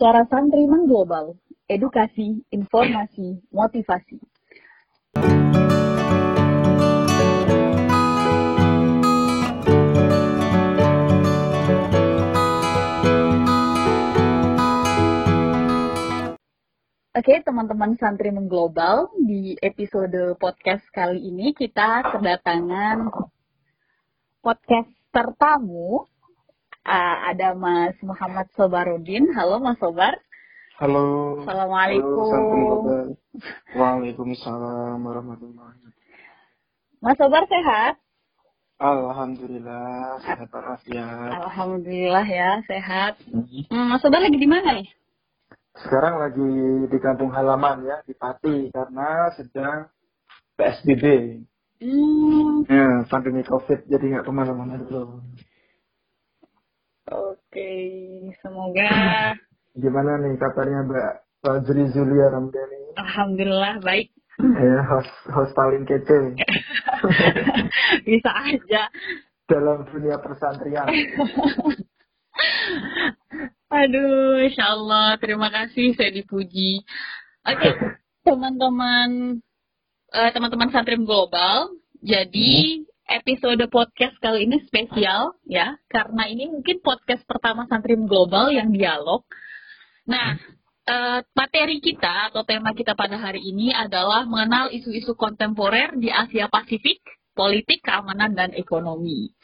Suara Santri Mengglobal, edukasi, informasi, motivasi. Oke, teman-teman santri mengglobal, di episode podcast kali ini kita kedatangan podcaster tamu. Uh, ada Mas Muhammad Sobarudin. Halo Mas Sobar. Halo. Assalamualaikum. Halo, Waalaikumsalam warahmatullahi wabarakatuh. Mas Sobar sehat? Alhamdulillah sehat walafiat. Alhamdulillah ya, sehat. Hmm. Hmm, Mas Sobar lagi di mana nih? Sekarang lagi di kampung halaman ya di Pati karena sedang PSBB. Hmm, Ya, pandemi COVID jadi nggak ke mana-mana dulu. Oke. Semoga Gimana nih kabarnya Mbak uh, Juri Zulia Ramdhani? Alhamdulillah baik. Ya, host, host paling kece Bisa aja. dalam dunia persantrian. Aduh, insya Allah. Terima kasih, saya dipuji. Oke, teman-teman, eh, teman-teman santri global. Jadi episode podcast kali ini spesial ya, karena ini mungkin podcast pertama santri global yang dialog. Nah, eh, materi kita atau tema kita pada hari ini adalah mengenal isu-isu kontemporer di Asia Pasifik, politik, keamanan, dan ekonomi.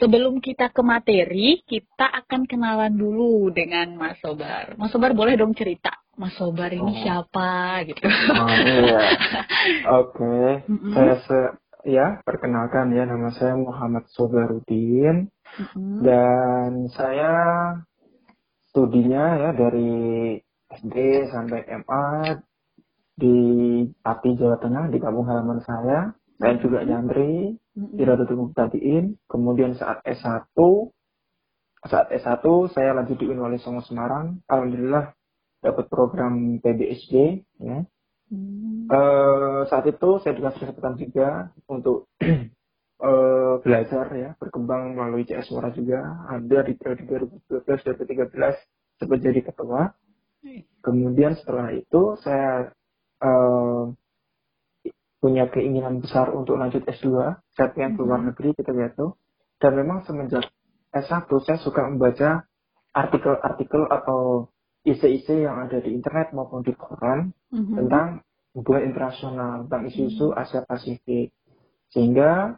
Sebelum kita ke materi, kita akan kenalan dulu dengan Mas Sobar. Mas Sobar boleh dong cerita, Mas Sobar ini Oh. siapa gitu. Oh iya. Oke. Mm-mm. Saya se- ya perkenalkan ya nama saya Muhammad Sobarudin Mm-mm. dan saya studinya ya dari SD sampai MA di Pati Jawa Tengah di kampung halaman saya. Saya juga nyantri Mm-mm. di Radutul Muktadiin. Kemudian saat S1 saat S1 saya lanjut di Unwali Songo Semarang. Alhamdulillah dapat program PBSD ya. Mm. Eh, saat itu saya dikasih kesempatan juga untuk eh, belajar ya, berkembang melalui CS Suara juga. Ada di periode 2012-2013 sempat jadi ketua. Kemudian setelah itu saya eh, punya keinginan besar untuk lanjut S2. Saya pengen keluar Mhm. negeri gitu gitu. Dan memang semenjak S1 saya suka membaca artikel-artikel atau isi-isi yang ada di internet maupun di koran Mhm. tentang hubungan internasional, tentang isu-isu Asia Pasifik. Sehingga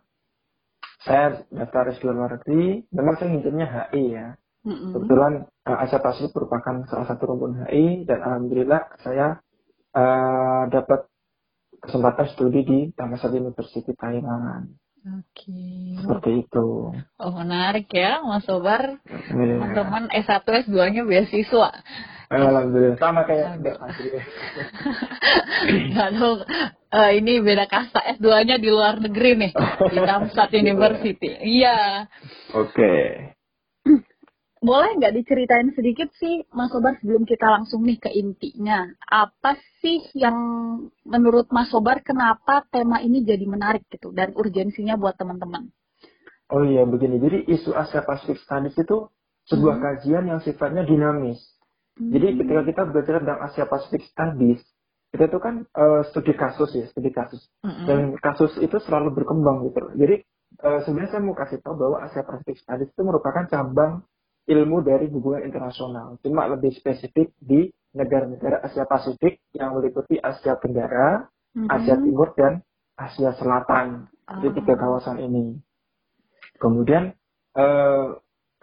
saya daftar S2 luar negeri, memang saya ngincernya HI ya. Kebetulan eh, Asia Pasifik merupakan salah satu rumpun HI dan alhamdulillah saya eh, dapat kesempatan studi di Thammasat University Thailand. Oke. Seperti itu. Oh menarik ya, Mas Sobar. Teman-teman S1 S2-nya beasiswa. Alhamdulillah. Sama kayak Mbak Fadri. Nggak dong. Eh, ini beda kasta S2-nya di luar negeri nih. Di Tamsat University. Iya. Oke. Boleh nggak diceritain sedikit sih, Mas Sobar, sebelum kita langsung nih ke intinya. Apa sih yang menurut Mas Sobar kenapa tema ini jadi menarik gitu dan urgensinya buat teman-teman? Oh iya begini, jadi isu Asia Pacific Studies itu sebuah Hmm. kajian yang sifatnya dinamis. Jadi Hmm. ketika kita belajar tentang Asia Pacific Studies, itu kan eh, studi kasus ya, studi kasus. Mm-mm. Dan kasus itu selalu berkembang gitu. Jadi eh, sebenarnya saya mau kasih tahu bahwa Asia Pacific Studies itu merupakan cabang ilmu dari hubungan internasional. Cuma lebih spesifik di negara-negara Asia Pasifik yang meliputi Asia Tenggara, Mm-mm. Asia Timur, dan Asia Selatan. Jadi tiga Ah. kawasan ini. Kemudian eh,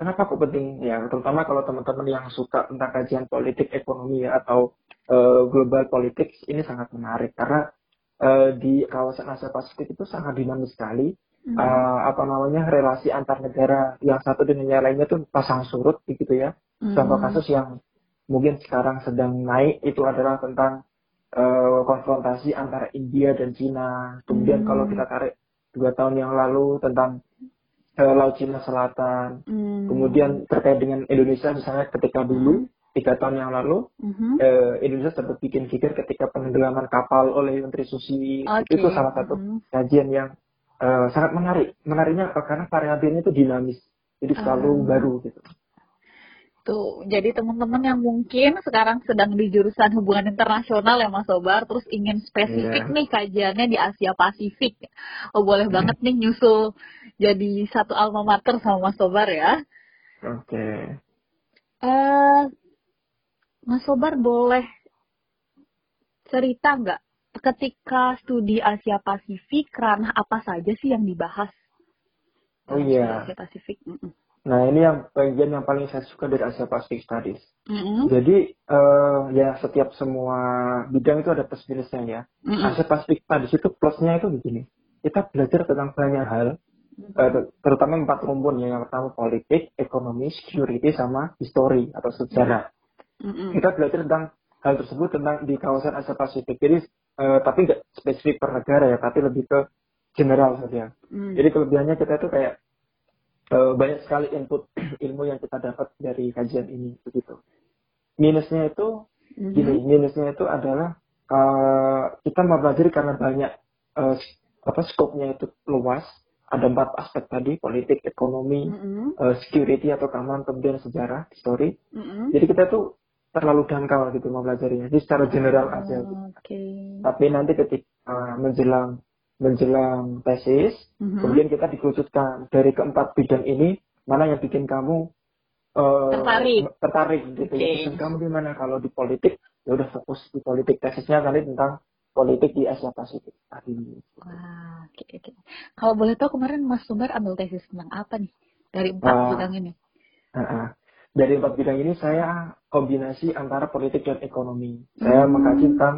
kenapa kok penting ya? Terutama kalau teman-teman yang suka tentang kajian politik ekonomi ya, atau eh, global politics ini sangat menarik karena eh, di kawasan Asia Pasifik itu sangat dinamis sekali. Mm. Eh, apa namanya relasi antar negara yang satu dengan yang lainnya tuh pasang surut gitu ya. Contoh Mm. kasus yang mungkin sekarang sedang naik itu adalah tentang eh, konfrontasi antara India dan Cina. Kemudian Hmm. kalau kita tarik dua tahun yang lalu tentang Laut Cina Selatan. Mm. Kemudian terkait dengan Indonesia misalnya ketika dulu tiga tahun yang lalu Mhm. eh, Indonesia sempat bikin fikir ketika penenggelaman kapal oleh Menteri Susi Oke. itu salah satu Mhm. kajian yang eh, sangat menarik. Menariknya apa? karena variabelnya itu dinamis, jadi selalu Ah. baru gitu. Tuh, jadi teman-teman yang mungkin sekarang sedang di jurusan hubungan internasional ya Mas Sobar, terus ingin spesifik Iya. nih kajiannya di Asia Pasifik. Oh, boleh banget nih nyusul jadi satu alma mater sama Mas Sobar ya. Oke. Eh, Mas Sobar boleh cerita nggak ketika studi Asia Pasifik ranah apa saja sih yang dibahas? Oh iya. Asia Pasifik. Mm-mm. Nah ini yang bagian yang paling saya suka dari Asia Pacific Studies. Mm-mm. Jadi eh, ya setiap semua bidang itu ada plus minusnya ya. Mm-mm. Asia Pacific Studies itu plusnya itu begini. Kita belajar tentang banyak hal, terutama empat rumpun ya. Yang pertama politik, ekonomi, security, sama history atau sejarah. Mm-mm. Kita belajar tentang hal tersebut tentang di kawasan Asia Pasifik. Jadi eh, tapi nggak spesifik per negara ya, tapi lebih ke general saja. Mm. Jadi kelebihannya kita itu kayak eh, banyak sekali input ilmu yang kita dapat dari kajian ini begitu. Minusnya itu Mhm. gini, minusnya itu adalah eh, kita mempelajari karena banyak eh, apa skopnya itu luas. Ada empat aspek tadi, politik, ekonomi, Mm-mm. eh, security atau keamanan, kemudian sejarah, history. Mm-mm. Jadi kita tuh terlalu dangkal gitu mempelajarinya. Jadi secara general aja. gitu. Oke. Tapi nanti ketika menjelang menjelang tesis, Mhm. Kemudian kita dikerucutkan dari keempat bidang ini mana yang bikin kamu eh, Tertarik. tertarik gitu ya. Passion kamu di mana kalau di politik ya udah fokus di politik tesisnya kali tentang politik di Asia Pasifik tadi. Wah, oke oke. Kalau boleh tahu kemarin Mas Sumber ambil tesis tentang apa nih dari empat Ah. bidang ini? Nah, dari empat bidang ini saya kombinasi antara politik dan ekonomi. Saya Hmm. mengkaji tentang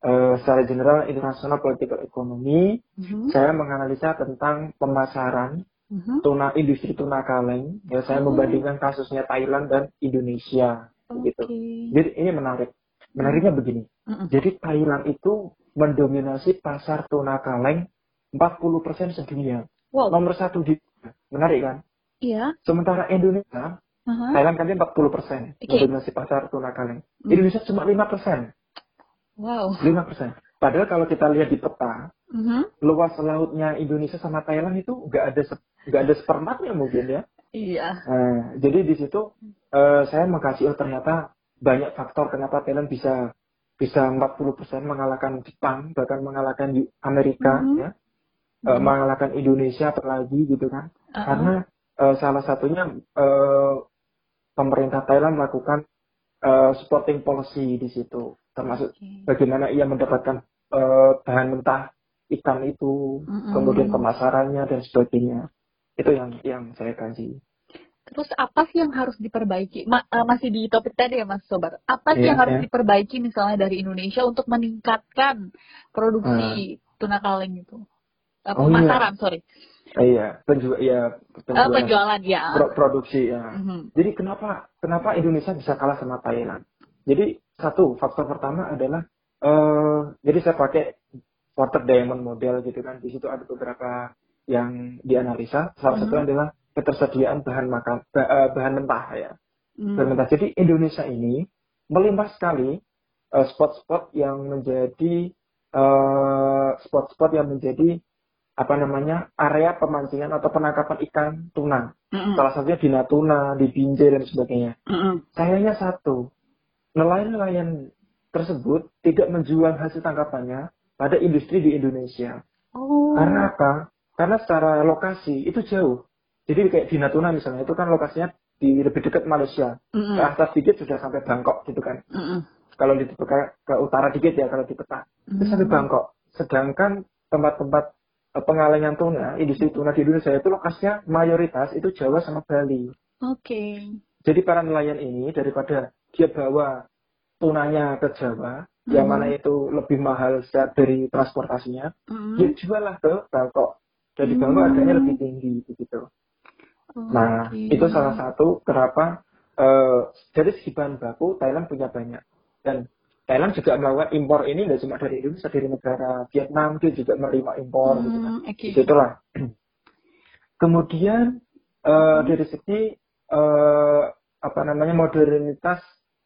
eh, secara general internasional political ekonomi. Mhm. Saya menganalisa tentang pemasaran Mhm. tuna industri tuna kaleng. Ya saya Oh. membandingkan kasusnya Thailand dan Indonesia. Begitu. Oke. Jadi ini menarik. Menariknya begini. Mm-mm. Jadi Thailand itu mendominasi pasar tuna kaleng 40% sedunia. Wow. Nomor satu di menarik kan? Iya. Sementara Indonesia, Aha. Thailand kan dia 40% Oke. mendominasi pasar tuna kaleng. Hmm. Indonesia cuma 5%. Wow. 5%. Padahal kalau kita lihat di peta, Mhm. luas lautnya Indonesia sama Thailand itu nggak ada nggak ada seperempatnya mungkin ya. Iya. Nah, jadi di situ eh, saya mengkaji oh ternyata banyak faktor kenapa Thailand bisa bisa 40% mengalahkan Jepang bahkan mengalahkan Amerika Mhm. ya Eh, mengalahkan Indonesia apalagi gitu kan Uh-uh. karena eh, salah satunya eh, pemerintah Thailand melakukan eh, supporting policy di situ termasuk Oke. bagaimana ia mendapatkan eh, bahan mentah ikan itu Mm-mm. kemudian pemasarannya dan sebagainya itu yang yang saya kaji Terus apa sih yang harus diperbaiki? Ma- eh, masih di topik tadi ya Mas Sobar. Apa sih Iya, yang harus iya. diperbaiki misalnya dari Indonesia untuk meningkatkan produksi tuna kaleng itu? Eh, Oh, pemasaran, sorry. Eh, iya, penjual, ya, penjualan, penjualan ya. pro- produksi ya. Mhm. Jadi kenapa kenapa Indonesia bisa kalah sama Thailand? Jadi satu faktor pertama adalah eh jadi saya pakai quarter diamond model gitu kan. Di situ ada beberapa yang dianalisa. Salah satu Mhm. adalah ketersediaan bahan makan eh, bahan mentah ya. Hmm. Bahan mentah. Jadi Indonesia ini melimpah sekali eh, spot-spot yang menjadi eh, spot-spot yang menjadi apa namanya area pemancingan atau penangkapan ikan tuna. Mm-mm. Salah satunya di Natuna, di Binjai dan sebagainya. Mm-mm. Sayangnya satu, nelayan-nelayan tersebut tidak menjual hasil tangkapannya pada industri di Indonesia. Oh. Karena apa? Karena secara lokasi itu jauh. Jadi kayak di Natuna misalnya itu kan lokasinya di lebih dekat Malaysia. Mm-mm. Ke atas dikit sudah sampai Bangkok gitu kan. Mm-mm. Kalau di ke, ke utara dikit ya kalau di peta. Itu sampai Hmm. Bangkok. Sedangkan tempat-tempat eh, pengalengan tuna, industri tuna di Indonesia itu lokasinya mayoritas itu Jawa sama Bali. Oke. Jadi para nelayan ini daripada dia bawa tunanya ke Jawa, yang Hmm. mana itu lebih mahal secara dari transportasinya, Mm-mm. dia jual lah ke Bangkok. Jadi Hmm. Bangkok harganya lebih tinggi begitu. Nah, Oke. itu salah satu kenapa eh, dari segi bahan baku Thailand punya banyak. Dan Thailand juga melakukan impor ini nggak cuma dari Indonesia, dari negara Vietnam dia juga menerima impor gitu kan. Hmm, Oke. Itulah. Kemudian eh, dari segi eh, apa namanya modernitas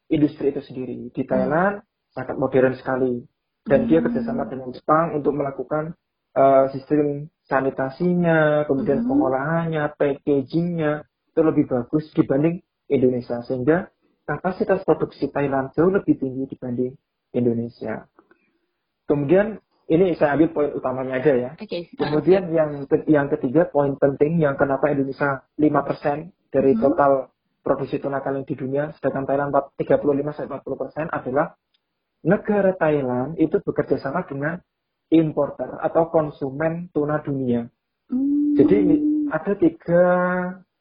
industri itu sendiri di Thailand sangat modern sekali dan dia Hmm. kerjasama dengan Jepang untuk melakukan eh, sistem sanitasinya, kemudian Hmm. pengolahannya, packagingnya itu lebih bagus dibanding Indonesia sehingga kapasitas produksi Thailand jauh lebih tinggi dibanding Indonesia. Kemudian ini saya ambil poin utamanya aja ya. Oke. Kemudian yang yang ketiga poin penting yang kenapa Indonesia 5% dari Hmm. total produksi tuna kalian di dunia, sedangkan Thailand 35 sampai 40 persen adalah negara Thailand itu bekerja sama dengan importer atau konsumen tuna dunia. Hmm. Jadi ada tiga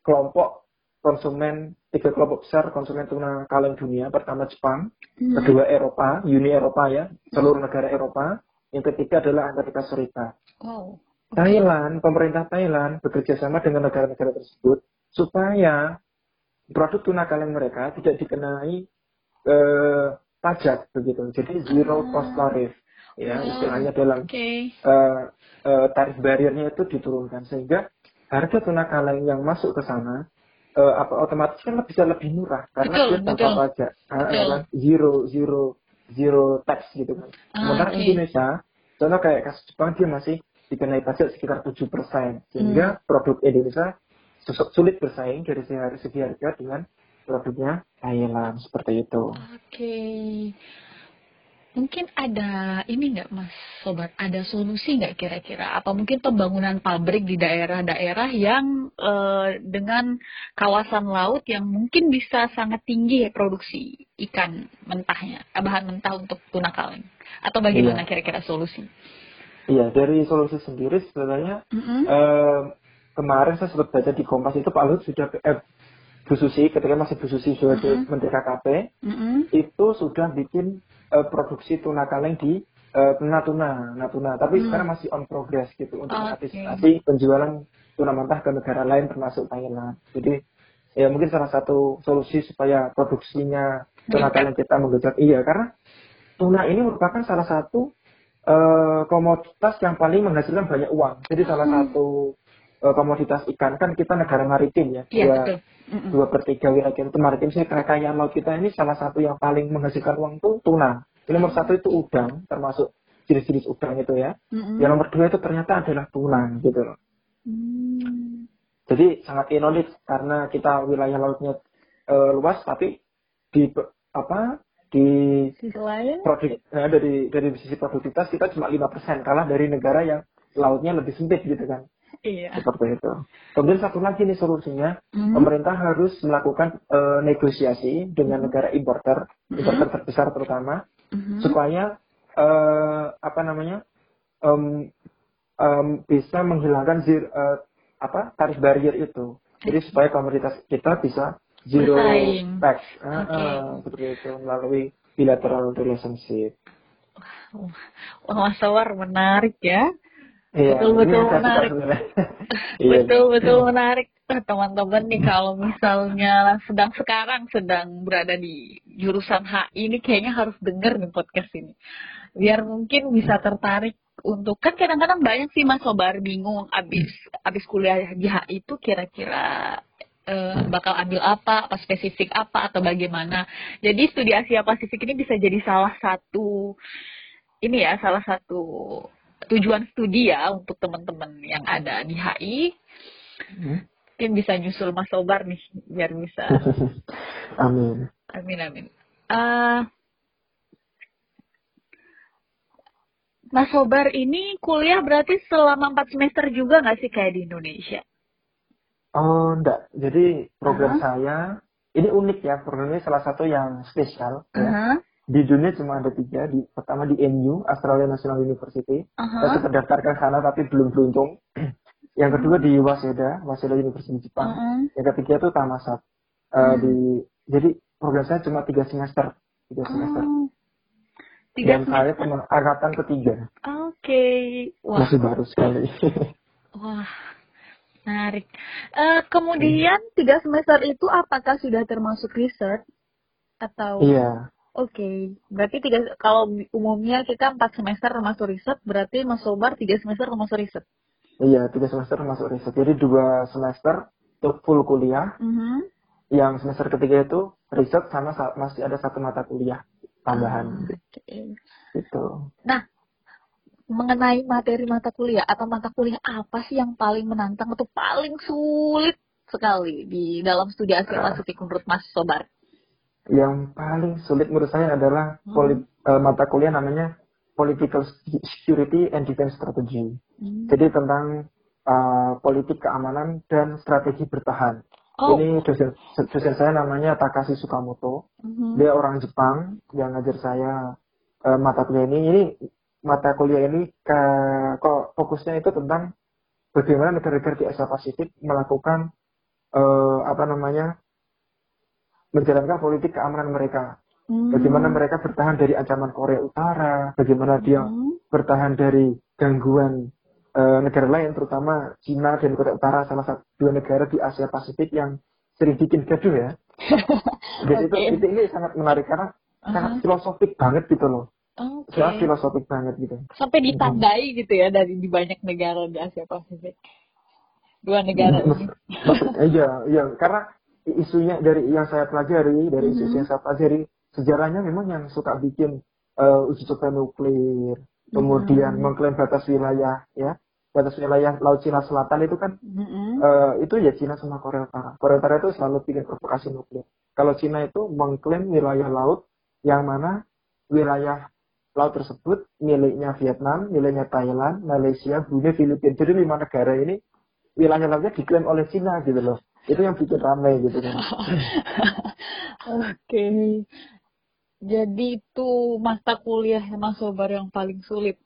kelompok konsumen, tiga kelompok besar konsumen tuna kaleng dunia. Pertama Jepang, Hmm. kedua Eropa, Uni Eropa ya, seluruh negara Eropa. Yang ketiga adalah Amerika Serikat. Wow. Thailand, pemerintah Thailand bekerja sama dengan negara-negara tersebut supaya produk tuna kaleng mereka tidak dikenai eh, pajak begitu. Jadi zero Ah. cost tariff ya Ah. istilahnya dalam Oke. eh, eh, tarif bariernya itu diturunkan sehingga harga tuna kaleng yang masuk ke sana eh, apa otomatis kan bisa lebih murah karena Betul, dia tanpa betul. pajak Ah, Betul. karena zero zero zero tax gitu kan. Ah, Sementara oke. Indonesia, contoh kayak kasus Jepang dia masih dikenai pajak sekitar 7 persen sehingga Hmm. produk Indonesia sulit bersaing dari segi har- segi harga dengan produknya Thailand seperti itu. Oke. Mungkin ada ini nggak Mas Sobat, ada solusi nggak kira-kira? Apa mungkin pembangunan pabrik di daerah-daerah yang eh, dengan kawasan laut yang mungkin bisa sangat tinggi ya produksi ikan mentahnya, eh, bahan mentah untuk tuna kaleng? Atau bagaimana Iya. kira-kira solusi? Iya, dari solusi sendiri sebenarnya Mm-mm. eh, kemarin saya sempat baca di Kompas itu Pak Luhut sudah eh, Bu Susi ketika masih Bu Susi sebagai Mhm. Menteri KKP Mm-mm. itu sudah bikin eh, produksi tuna kaleng di eh, Natuna, Natuna. Tapi Hmm. sekarang masih on progress gitu untuk Oke. mengantisipasi penjualan tuna mentah ke negara lain termasuk Thailand. Jadi ya mungkin salah satu solusi supaya produksinya tuna kaleng kita menggenjot. Iya, karena tuna ini merupakan salah satu eh, komoditas yang paling menghasilkan banyak uang. Jadi salah Hmm. satu komoditas ikan kan kita negara maritim ya. Iya Dua- betul. Dua per tiga wilayah kita itu maritim sih kekayaan laut kita ini salah satu yang paling menghasilkan uang itu tuna. Yang nomor satu itu udang, termasuk jenis-jenis udang itu ya. Mm-mm. Yang nomor dua itu ternyata adalah tuna gitu loh. Hmm. Jadi sangat inovatif karena kita wilayah lautnya eh, luas tapi di apa di produk eh, dari dari sisi produktivitas kita cuma 5% kalah dari negara yang lautnya lebih sempit gitu kan. Iya. Seperti itu. Kemudian satu lagi nih solusinya, Mhm. pemerintah harus melakukan eh, negosiasi dengan Mhm. negara importer, Mhm. importer terbesar terutama, Mhm. supaya eh, apa namanya em, em, bisa menghilangkan zir, eh, apa tarif barrier itu. Jadi supaya komoditas kita bisa zero Bersaing. tax, Ah, ah, seperti itu melalui bilateral relationship. Wah, Mas Sawar menarik ya. Iya, Betul, ini betul, yang saya suka menarik. sebenarnya. Iya. Betul betul menarik teman-teman nih kalau misalnya sedang sekarang sedang berada di jurusan HI ini kayaknya harus denger nih podcast ini biar mungkin bisa tertarik untuk kan kadang-kadang banyak sih mas sobar bingung abis abis kuliah di HI itu kira-kira eh, bakal ambil apa apa spesifik apa atau bagaimana jadi studi Asia Pasifik ini bisa jadi salah satu ini ya salah satu tujuan studi ya untuk teman-teman yang ada di HI Hmm. mungkin bisa nyusul Mas Sobar nih biar bisa Amin. amin amin Eh, Mas Sobar ini kuliah berarti selama 4 semester juga nggak sih kayak di Indonesia? Oh, enggak. Jadi program Aha. saya ini unik ya. Program ini salah satu yang spesial. Ya. Di dunia cuma ada tiga. Di, pertama di NU, Australia National University. Saya aha, sempat daftar ke sana tapi belum beruntung. yang kedua di Waseda, Waseda University Jepang. aha. Yang ketiga itu Tamasat. Eh, Hmm. di, jadi program saya cuma tiga semester. Tiga semester. Oh, tiga Dan saya teman angkatan ketiga. Oke, wah, Masih baru sekali. wah, menarik. Eh, kemudian tiga semester itu apakah sudah termasuk research atau? iya. Oke, berarti tiga kalau umumnya kita empat semester termasuk riset, berarti Mas Sobar tiga semester termasuk riset. Iya, tiga semester masuk riset. Jadi dua semester itu full kuliah. Mhm. Yang semester ketiga itu riset sama sa- masih ada satu mata kuliah tambahan Oke. gitu. Nah, mengenai materi mata kuliah atau mata kuliah apa sih yang paling menantang atau paling sulit sekali di dalam studi Asia Ah. Pasifik menurut Mas Sobar? Yang paling sulit menurut saya adalah Hmm. poli- eh, mata kuliah namanya Political Security and Defense Strategy. Hmm. Jadi tentang eh, politik keamanan dan strategi bertahan. Oh, Ini dosen, dosen saya namanya Takashi Sukamoto. mhm. Dia orang Jepang yang ngajar saya eh, mata kuliah ini. Ini mata kuliah ini ke- kok fokusnya itu tentang bagaimana negara-negara di Asia Pasifik melakukan eh, apa namanya menjalankan politik keamanan mereka. Hmm. Bagaimana mereka bertahan dari ancaman Korea Utara, bagaimana dia Hmm. bertahan dari gangguan eh, negara lain, terutama Cina dan Korea Utara, salah satu dua negara di Asia Pasifik yang sering bikin gaduh ya. Jadi itu, Oke. itu ini sangat menarik karena sangat Aha. filosofik banget gitu loh. Oke. Sangat filosofik banget gitu. Sampai ditandai gitu ya dari di banyak negara di Asia Pasifik. Dua negara ini. Maksud- Iya, iya, karena isunya dari yang saya pelajari, dari isu Mhm. yang saya pelajari, sejarahnya memang yang suka bikin eh, uji coba nuklir, kemudian Mhm. mengklaim batas wilayah, ya, batas wilayah Laut Cina Selatan itu kan Mhm. eh, itu ya Cina sama Korea Utara. Korea Utara itu selalu bikin provokasi nuklir. Kalau Cina itu mengklaim wilayah laut yang mana wilayah laut tersebut miliknya Vietnam, miliknya Thailand, Malaysia, Brunei, Filipina. Jadi lima negara ini wilayah lautnya diklaim oleh Cina gitu loh. Itu yang bikin ramai gitu kan. Oke. Jadi itu mata kuliah Mas Sobar yang paling sulit.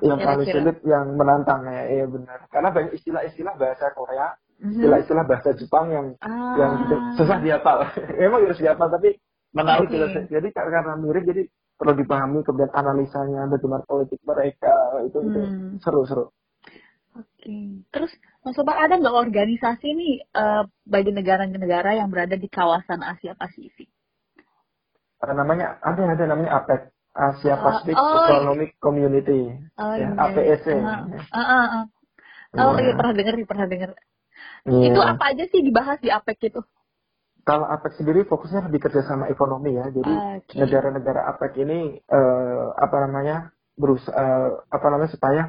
Yang paling Kira-kira. sulit yang menantang ya, iya benar. Karena banyak istilah-istilah bahasa Korea, Mhm. istilah-istilah bahasa Jepang yang Ah. yang susah dihafal. Memang harus dihafal tapi menarik gitu. Jadi karena murid jadi perlu dipahami kemudian analisanya bagaimana politik mereka itu itu Hmm. seru-seru. Oke. Terus Mas Sobar ada nggak organisasi nih eh, bagi negara-negara yang berada di kawasan Asia Pasifik? Eh, namanya ada ada namanya APEC Asia Ah, Pacific oh, Economic Community Oh, ya, iya. APEC. Ah, ah, ah, ah. Oh iya Ya. pernah dengar, pernah dengar. Iya. Itu apa aja sih dibahas di APEC itu? Kalau APEC sendiri fokusnya lebih kerjasama ekonomi ya. Jadi negara-negara APEC ini eh, apa namanya berusaha apa namanya supaya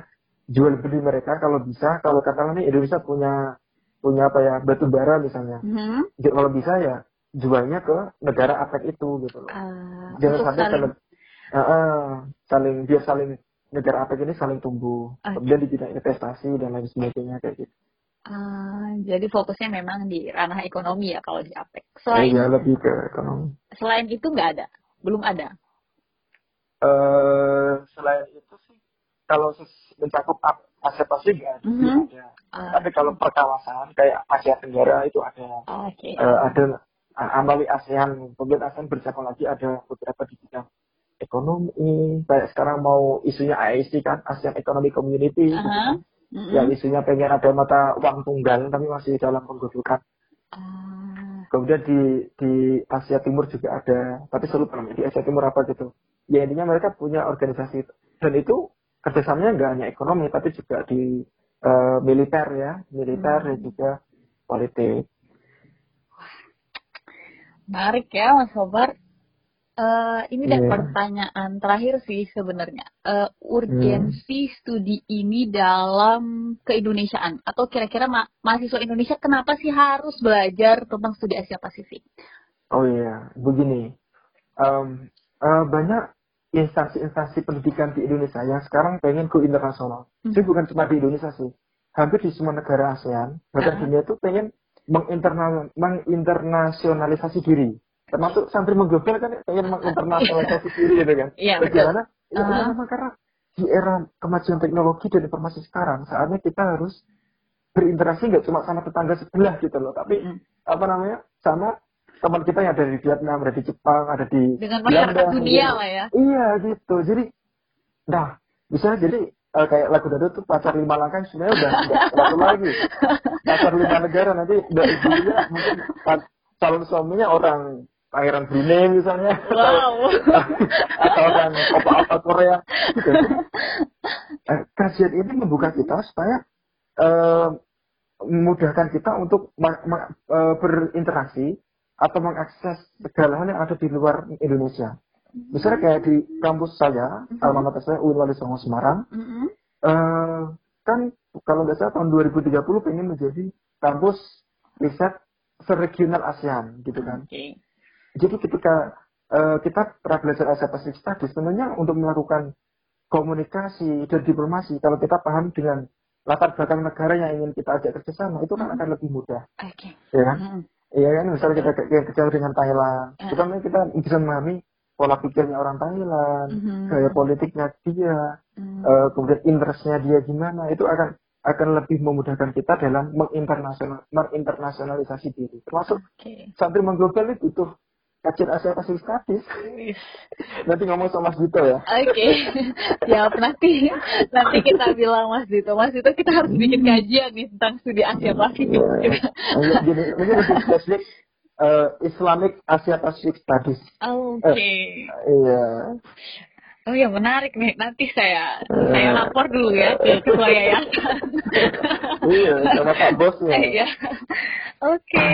jual beli mereka kalau bisa kalau katakanlah nih Indonesia punya punya apa ya batu bara misalnya Mhm. Ya, kalau bisa ya jualnya ke negara APEC itu gitu loh Ah, jangan sampai saling- saling Ah, ah, saling biar saling negara APEC ini saling tumbuh Oke. kemudian di bidang investasi dan lain sebagainya kayak gitu Ah, jadi fokusnya memang di ranah ekonomi ya kalau di APEC. Eh, Selain ya lebih ke ekonomi selain itu nggak ada, belum ada. eh selain itu sih kalau mencakup Asia Pasifik ya Mhm. belum ada Ah, tapi kalau perkawasan kayak Asia Tenggara itu ada Oke. Eh, ada uh, Amali ASEAN, kemudian ASEAN bercabang lagi ada beberapa di bidang ekonomi, kayak sekarang mau isunya AEC kan, ASEAN Economic Community, gitu Aha. kan. Mhm. yang isunya pengen ada mata uang tunggal, tapi masih dalam penggodokan. Ah, Kemudian di di Asia Timur juga ada, tapi namanya, di Asia Timur apa gitu. Ya intinya mereka punya organisasi, dan itu kerjasamanya nggak hanya ekonomi, tapi juga di eh, militer ya, militer Hmm. dan juga politik. menarik ya Mas Sobar. Eh, ini Iya. pertanyaan terakhir sih sebenarnya. Hmm. urgensi studi ini dalam keindonesiaan atau kira-kira ma- mahasiswa Indonesia kenapa sih harus belajar tentang studi Asia Pasifik? Oh iya, begini. Em, eh, banyak instansi-instansi pendidikan di Indonesia yang sekarang pengen go internasional. Hmm. Jadi bukan cuma di Indonesia sih. Hampir di semua negara ASEAN, bahkan Ah. dunia itu pengen menginternal, menginternasionalisasi diri. Termasuk santri mengglobal kan pengen menginternasionalisasi diri gitu kan. Iya. Bagaimana? Ya, Ah. memang karena di era kemajuan teknologi dan informasi sekarang, saatnya kita harus berinteraksi nggak cuma sama tetangga sebelah gitu loh, tapi Mm. apa namanya sama teman kita yang ada di Vietnam, ada di Jepang, ada di Dengan masyarakat Belanda, dunia gitu. lah ya. Iya gitu. Jadi, nah bisa jadi eh, kayak lagu dadu tuh pacar lima langkah sebenarnya udah nggak satu lagi. Pacar lima negara nanti udah ibunya mungkin calon suaminya orang pangeran Brunei misalnya. Wow. atau orang apa apa Korea gitu. Eh, kajian ini membuka kita supaya eh, memudahkan kita untuk ma- ma- berinteraksi atau mengakses segala hal yang ada di luar Indonesia. Misalnya kayak di kampus saya, Mhm. alma mater saya UIN Wali Songo Semarang, Mm-mm. eh, kan kalau nggak salah tahun 2030 pengen menjadi kampus riset seregional ASEAN gitu kan. Oke. Jadi ketika eh, kita pernah belajar Asia Pacific Studies, sebenarnya untuk melakukan komunikasi dan diplomasi, kalau kita paham dengan latar belakang negara yang ingin kita ajak kerjasama, itu kan Hmm. akan lebih mudah, Oke. ya kan? Hmm. Iya kan, misalnya kita ke- ke- kerja dengan Thailand, Hmm. kita kita bisa memahami pola pikirnya orang Thailand, Mhm. gaya politiknya dia, Hmm. eh, kemudian interestnya dia gimana, itu akan akan lebih memudahkan kita dalam menginternasional menginternasionalisasi diri. Termasuk Oke. santri mengglobal itu butuh Pasifik Studies. Wis. Nanti ngomong sama Mas Dito ya. Oke, siap nanti nanti kita bilang Mas Dito, Mas Dito kita harus bikin kajian nih tentang studi Asia Pasifik. Iya. Mungkin gini, mungkin lebih spesifik eh, Islamic Asia Pacific Studies. Oke. Iya. Oh ya menarik nih. Nanti saya saya lapor dulu ya ke ketua yayasan. Iya, sama Pak Bosnya. Iya. Oke.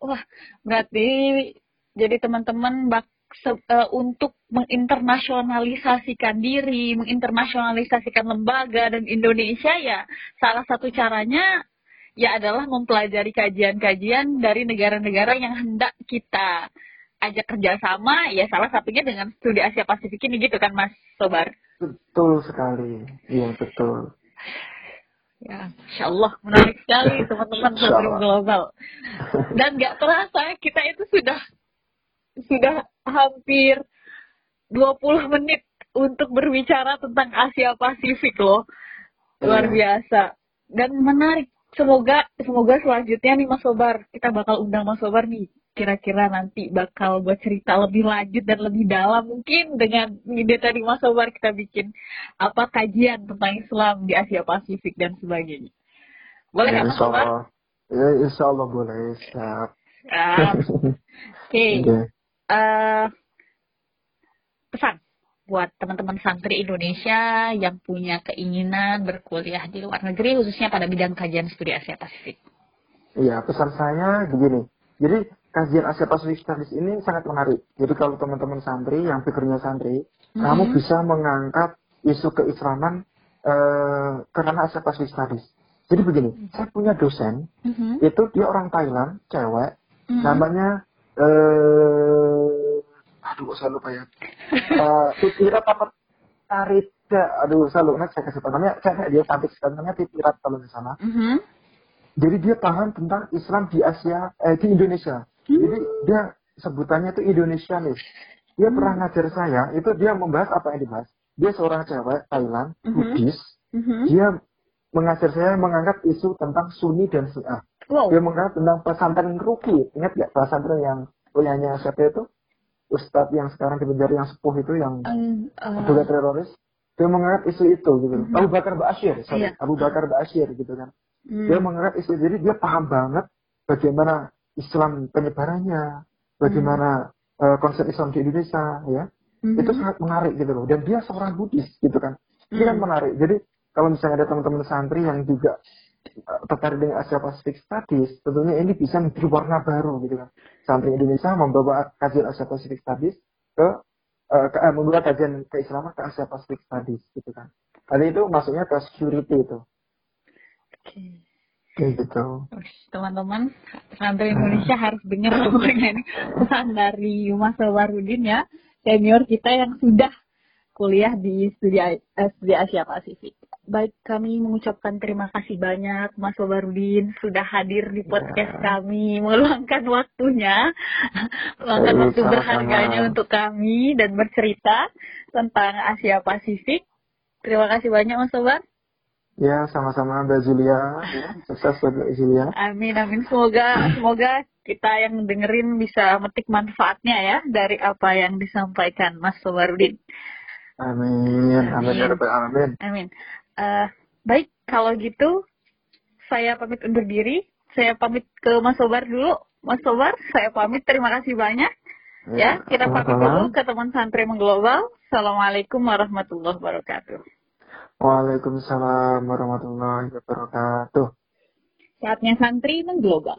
Wah, berarti jadi teman-teman bak se- eh, untuk menginternasionalisasikan diri, menginternasionalisasikan lembaga dan Indonesia ya salah satu caranya ya adalah mempelajari kajian-kajian dari negara-negara yang hendak kita ajak kerjasama ya salah satunya dengan studi Asia Pasifik ini gitu kan Mas Sobar Betul sekali. Iya, betul. ya Insya Allah menarik sekali teman-teman. Global dan nggak terasa kita itu sudah sudah hampir 20 menit untuk berbicara tentang Asia Pasifik loh luar Iya. biasa dan menarik semoga semoga selanjutnya nih Mas Sobar kita bakal undang Mas Sobar nih kira-kira nanti bakal buat cerita lebih lanjut dan lebih dalam mungkin dengan ide tadi Mas Sobar kita bikin apa kajian tentang Islam di Asia Pasifik dan sebagainya boleh Ya, Mas Sobar? Ya, insya Allah boleh. Siap. Oke, Oke. Eh, pesan buat teman-teman santri Indonesia yang punya keinginan berkuliah di luar negeri, khususnya pada bidang kajian studi Asia Pasifik. Iya, pesan saya begini. Jadi kajian Asia Pacific Studies ini sangat menarik. Jadi kalau teman-teman santri yang pikirnya santri, kamu Mhm. bisa mengangkat isu keislaman eh, karena Asia Pacific Studies. Jadi begini, saya punya dosen, Mhm. itu dia orang Thailand, cewek, Mhm. namanya eh aduh kok saya lupa ya. Eh Titirat apa Tarida, aduh saya lupa, saya kasih tahu namanya, cewek dia cantik sekali, namanya Titirat kalau di sana. Mhm. Jadi dia paham tentang Islam di Asia, eh, di Indonesia. Jadi dia sebutannya itu Indonesianis. Dia pernah ngajar saya, itu dia membahas apa yang dibahas. Dia seorang cewek Thailand, Mhm. Buddhis. Mhm. Dia mengajar saya mengangkat isu tentang Sunni dan Syiah. Wow. Dia mengangkat tentang pesantren Ruki. Ingat nggak pesantren yang punyanya siapa itu? Ustadz yang sekarang di penjara yang sepuh itu yang Eh, eh, juga teroris. Dia mengangkat isu itu gitu. Mhm. Abu Bakar Ba'asyir, sorry. Iya. Abu Bakar Ba'asyir gitu kan. hmm. Dia mengangkat isu jadi dia paham banget bagaimana Islam penyebarannya, bagaimana eh, konsep Islam di Indonesia ya. Mhm. Itu sangat menarik gitu loh. Dan dia seorang Buddhis gitu kan. Ini kan menarik. Jadi kalau misalnya ada teman-teman santri yang juga tertarik dengan Asia Pacific Studies, tentunya ini bisa menjadi warna baru gitu kan. Santri Indonesia membawa kajian Asia Pacific Studies ke, eh, ke eh, membawa kajian keislaman ke Asia Pacific Studies gitu kan. Tadi itu masuknya ke security itu. Oke. Kayak gitu. Teman-teman santri Indonesia harus dengar pokoknya ini pesan dari Mas Warudin ya senior kita yang sudah kuliah di studi, eh, studi Asia Pasifik. Baik, kami mengucapkan terima kasih banyak Mas Warudin sudah hadir di podcast Ya. kami, meluangkan waktunya, meluangkan waktu sama-sama. berharganya untuk kami dan bercerita tentang Asia Pasifik. Terima kasih banyak Mas Sobar. Ya, sama-sama Mbak Julia. Ya, sukses buat Mbak Julia. Amin amin semoga semoga kita yang dengerin bisa metik manfaatnya ya dari apa yang disampaikan Mas Sobarudin. Amin. Amin ya Rabbal Alamin. Amin. Eh, baik kalau gitu saya pamit undur diri. Saya pamit ke Mas Sobar dulu. Mas Sobar, saya pamit. Terima kasih banyak. Ya, kita pamit dulu ke teman santri mengglobal. Assalamualaikum warahmatullahi wabarakatuh. Waalaikumsalam warahmatullahi wabarakatuh. Saatnya santri mengglobal.